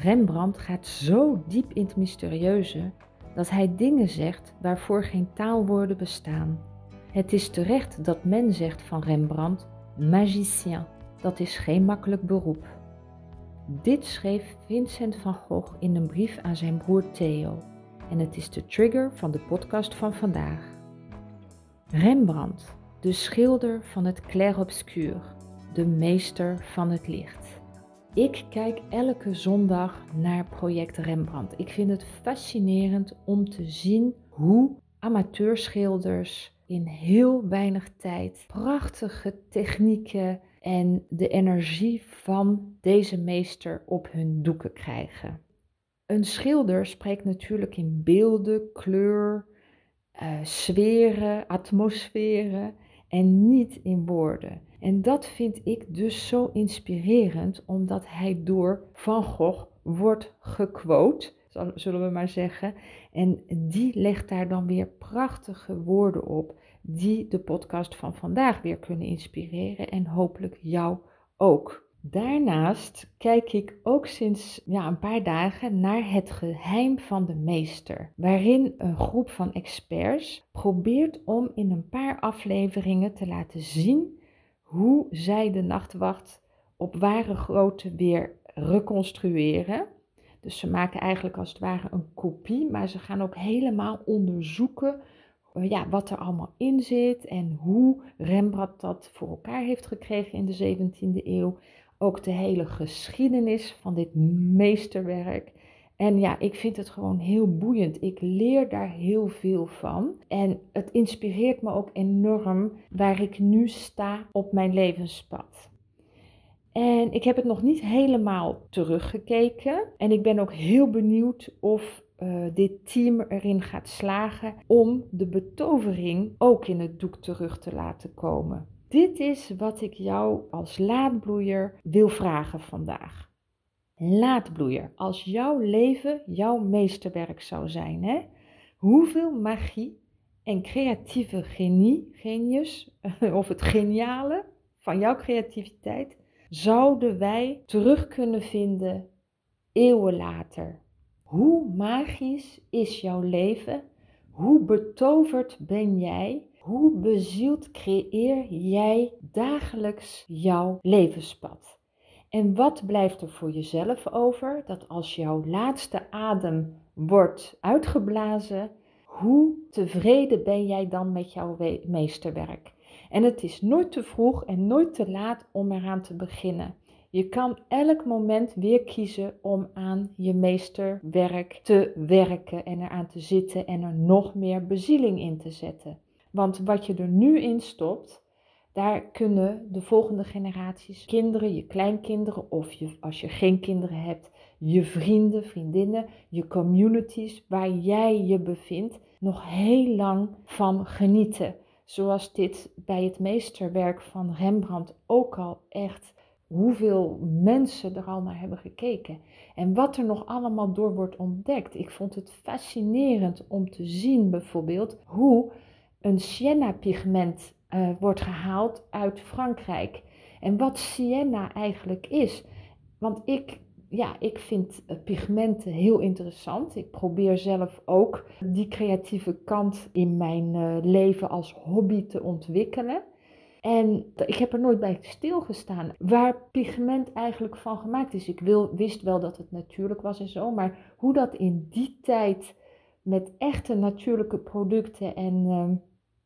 Rembrandt gaat zo diep in het mysterieuze dat hij dingen zegt waarvoor geen taalwoorden bestaan. Het is terecht dat men zegt van Rembrandt magicien. Dat is geen makkelijk beroep. Dit schreef Vincent van Gogh in een brief aan zijn broer Theo. En het is de trigger van de podcast van vandaag. Rembrandt, de schilder van het clair-obscur, de meester van het licht. Ik kijk elke zondag naar project Rembrandt. Ik vind het fascinerend om te zien hoe amateurschilders in heel weinig tijd prachtige technieken en de energie van deze meester op hun doeken krijgen. Een schilder spreekt natuurlijk in beelden, kleur, uh, sferen, atmosferen en niet in woorden. En dat vind ik dus zo inspirerend, omdat hij door Van Gogh wordt gequote, zullen we maar zeggen. En die legt daar dan weer prachtige woorden op, die de podcast van vandaag weer kunnen inspireren en hopelijk jou ook. Daarnaast kijk ik ook sinds ja, een paar dagen naar het geheim van de meester, waarin een groep van experts probeert om in een paar afleveringen te laten zien hoe zij de nachtwacht op ware grootte weer reconstrueren. Dus ze maken eigenlijk als het ware een kopie, maar ze gaan ook helemaal onderzoeken eh, ja, wat er allemaal in zit en hoe Rembrandt dat voor elkaar heeft gekregen in de 17e eeuw. Ook de hele geschiedenis van dit meesterwerk. En ja, ik vind het gewoon heel boeiend. Ik leer daar heel veel van. En het inspireert me ook enorm waar ik nu sta op mijn levenspad. En ik heb het nog niet helemaal teruggekeken. En ik ben ook heel benieuwd of uh, dit team erin gaat slagen om de betovering ook in het doek terug te laten komen. Dit is wat ik jou als laadbloeier wil vragen vandaag. Laadbloeier, als jouw leven jouw meesterwerk zou zijn, hè? hoeveel magie en creatieve genie, genius, of het geniale van jouw creativiteit, zouden wij terug kunnen vinden eeuwen later? Hoe magisch is jouw leven? Hoe betoverd ben jij? Hoe bezield creëer jij dagelijks jouw levenspad? En wat blijft er voor jezelf over? Dat als jouw laatste adem wordt uitgeblazen, hoe tevreden ben jij dan met jouw meesterwerk? En het is nooit te vroeg en nooit te laat om eraan te beginnen. Je kan elk moment weer kiezen om aan je meesterwerk te werken en eraan te zitten en er nog meer bezieling in te zetten. Want wat je er nu in stopt, daar kunnen de volgende generaties, kinderen, je kleinkinderen of je, als je geen kinderen hebt, je vrienden, vriendinnen, je communities waar jij je bevindt, nog heel lang van genieten. Zoals dit bij het meesterwerk van Rembrandt ook al echt hoeveel mensen er al naar hebben gekeken en wat er nog allemaal door wordt ontdekt. Ik vond het fascinerend om te zien bijvoorbeeld hoe een sienna-pigment uh, wordt gehaald uit Frankrijk en wat sienna eigenlijk is. Want ik, ja, ik vind pigmenten heel interessant. Ik probeer zelf ook die creatieve kant in mijn uh, leven als hobby te ontwikkelen. En ik heb er nooit bij stilgestaan waar pigment eigenlijk van gemaakt is. Ik wil, wist wel dat het natuurlijk was en zo, maar hoe dat in die tijd met echte natuurlijke producten en ehm,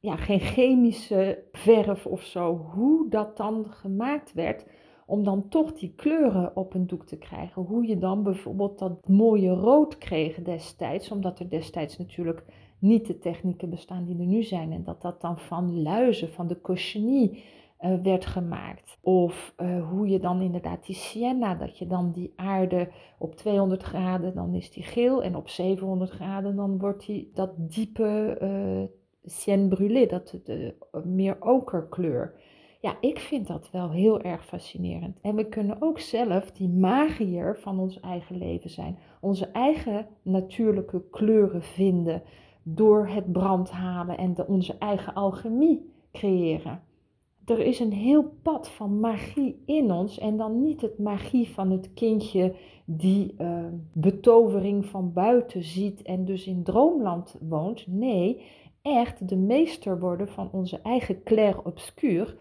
ja, geen chemische verf of zo, hoe dat dan gemaakt werd om dan toch die kleuren op een doek te krijgen. Hoe je dan bijvoorbeeld dat mooie rood kreeg destijds, omdat er destijds natuurlijk niet de technieken bestaan die er nu zijn. En dat dat dan van luizen, van de cochinie uh, werd gemaakt. Of uh, hoe je dan inderdaad die sienna, dat je dan die aarde op 200 graden, dan is die geel. En op 700 graden dan wordt die dat diepe uh, sienne brûlée, dat de, meer okerkleur. Ja, ik vind dat wel heel erg fascinerend. En we kunnen ook zelf die magier van ons eigen leven zijn. Onze eigen natuurlijke kleuren vinden door het brandhalen en de, onze eigen alchemie creëren. er is een heel pad van magie in ons. En dan niet het magie van het kindje die uh, betovering van buiten ziet en dus in droomland woont. Nee, echt de meester worden van onze eigen clair obscur.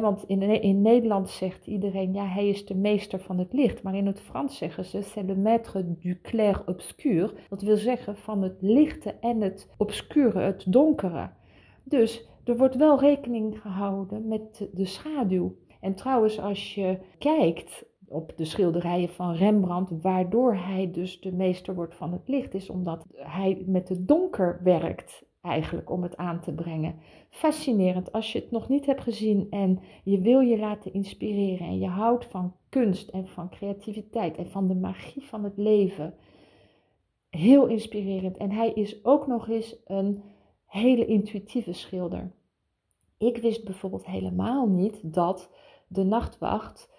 Want in, in, Nederland zegt iedereen, ja, hij is de meester van het licht. Maar in het Frans zeggen ze, c'est le maître du clair obscur. Dat wil zeggen van het lichte en het obscure, het donkere. Dus er wordt wel rekening gehouden met de schaduw. En trouwens, als je kijkt op de schilderijen van Rembrandt, waardoor hij dus de meester wordt van het licht, is omdat hij met het donker werkt eigenlijk om het aan te brengen. Fascinerend als je het nog niet hebt gezien en je wil je laten inspireren en je houdt van kunst en van creativiteit en van de magie van het leven. Heel inspirerend. En hij is ook nog eens een hele intuïtieve schilder. Ik wist bijvoorbeeld helemaal niet dat de nachtwacht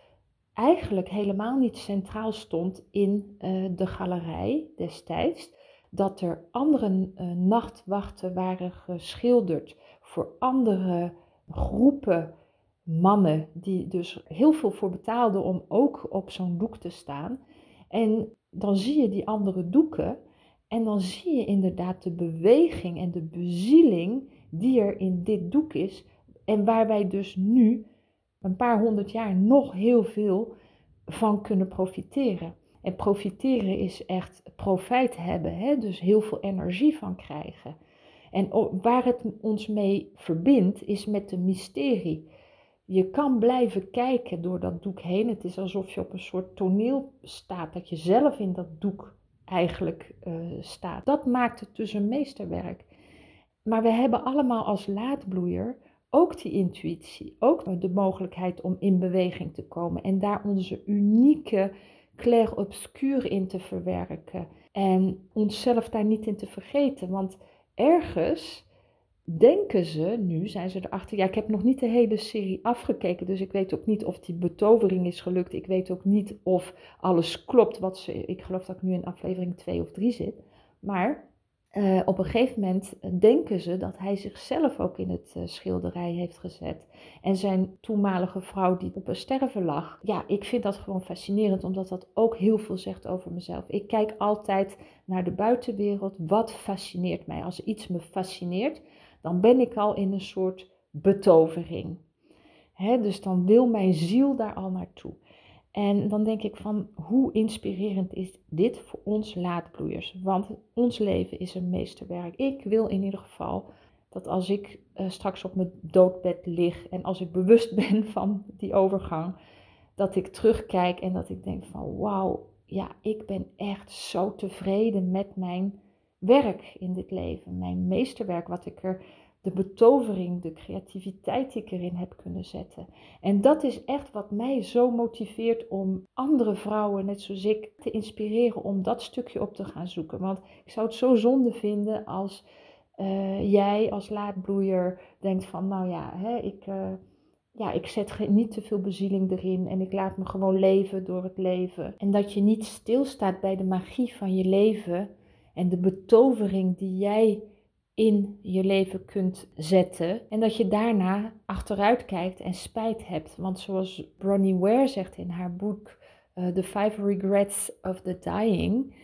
eigenlijk helemaal niet centraal stond in uh, de galerij destijds. Dat er andere uh, nachtwachten waren geschilderd voor andere groepen mannen, die dus heel veel voor betaalden om ook op zo'n doek te staan. En dan zie je die andere doeken en dan zie je inderdaad de beweging en de bezieling die er in dit doek is. En waar wij dus nu, een paar honderd jaar, nog heel veel van kunnen profiteren. En profiteren is echt profijt hebben, hè? dus heel veel energie van krijgen. En waar het ons mee verbindt, is met de mysterie. Je kan blijven kijken door dat doek heen. Het is alsof je op een soort toneel staat, dat je zelf in dat doek eigenlijk uh, staat. Dat maakt het dus een meesterwerk. Maar we hebben allemaal als laadbloeier ook die intuïtie, ook de mogelijkheid om in beweging te komen en daar onze unieke clair obscur in te verwerken en onszelf daar niet in te vergeten. Want ergens denken ze, nu zijn ze erachter, ja ik heb nog niet de hele serie afgekeken, dus ik weet ook niet of die betovering is gelukt. Ik weet ook niet of alles klopt wat ze, ik geloof dat ik nu in aflevering 2 of 3 zit. Maar uh, op een gegeven moment denken ze dat hij zichzelf ook in het uh, schilderij heeft gezet. En zijn toenmalige vrouw die op een sterven lag. Ja, ik vind dat gewoon fascinerend, omdat dat ook heel veel zegt over mezelf. Ik kijk altijd naar de buitenwereld. Wat fascineert mij? Als iets me fascineert, dan ben ik al in een soort betovering. Dus dan wil mijn ziel daar al naartoe. En dan denk ik van hoe inspirerend is dit voor ons laadbloeiers? Want ons leven is een meesterwerk. Ik wil in ieder geval dat als ik uh, straks op mijn doodbed lig en als ik bewust ben van die overgang, dat ik terugkijk en dat ik denk van wauw, ja, ik ben echt zo tevreden met mijn werk in dit leven, mijn meesterwerk, wat ik er de betovering, de creativiteit die ik erin heb kunnen zetten. En dat is echt wat mij zo motiveert om andere vrouwen, net zoals ik, te inspireren om dat stukje op te gaan zoeken. Want ik zou het zo zonde vinden als uh, jij als laadbloeier denkt van, nou ja, hè, ik, uh, ja, ik zet niet te veel bezieling erin en ik laat me gewoon leven door het leven. En dat je niet stilstaat bij de magie van je leven en de betovering die jij in je leven kunt zetten. En dat je daarna achteruit kijkt en spijt hebt. Want zoals Bronnie Ware zegt in haar boek uh, The Five Regrets of the Dying.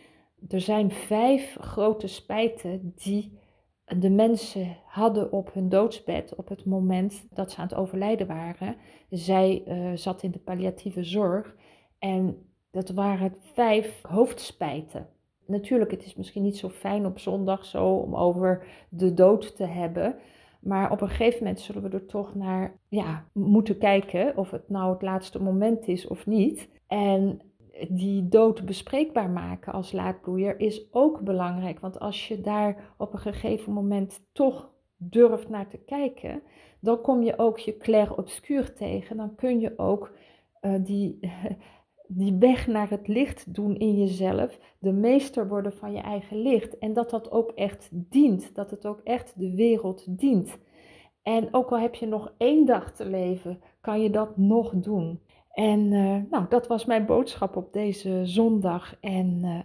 Er zijn vijf grote spijten die de mensen hadden op hun doodsbed op het moment dat ze aan het overlijden waren. Zij uh, zat in de palliatieve zorg en dat waren vijf hoofdspijten natuurlijk, het is misschien niet zo fijn op zondag zo om over de dood te hebben. Maar op een gegeven moment zullen we er toch naar ja, moeten kijken of het nou het laatste moment is of niet. En die dood bespreekbaar maken als laadbloeier is ook belangrijk. Want als je daar op een gegeven moment toch durft naar te kijken, dan kom je ook je clair obscuur tegen. Dan kun je ook uh, die, die weg naar het licht doen in jezelf, de meester worden van je eigen licht. En dat dat ook echt dient, dat het ook echt de wereld dient. En ook al heb je nog één dag te leven, kan je dat nog doen. En uh, nou, dat was mijn boodschap op deze zondag. En uh,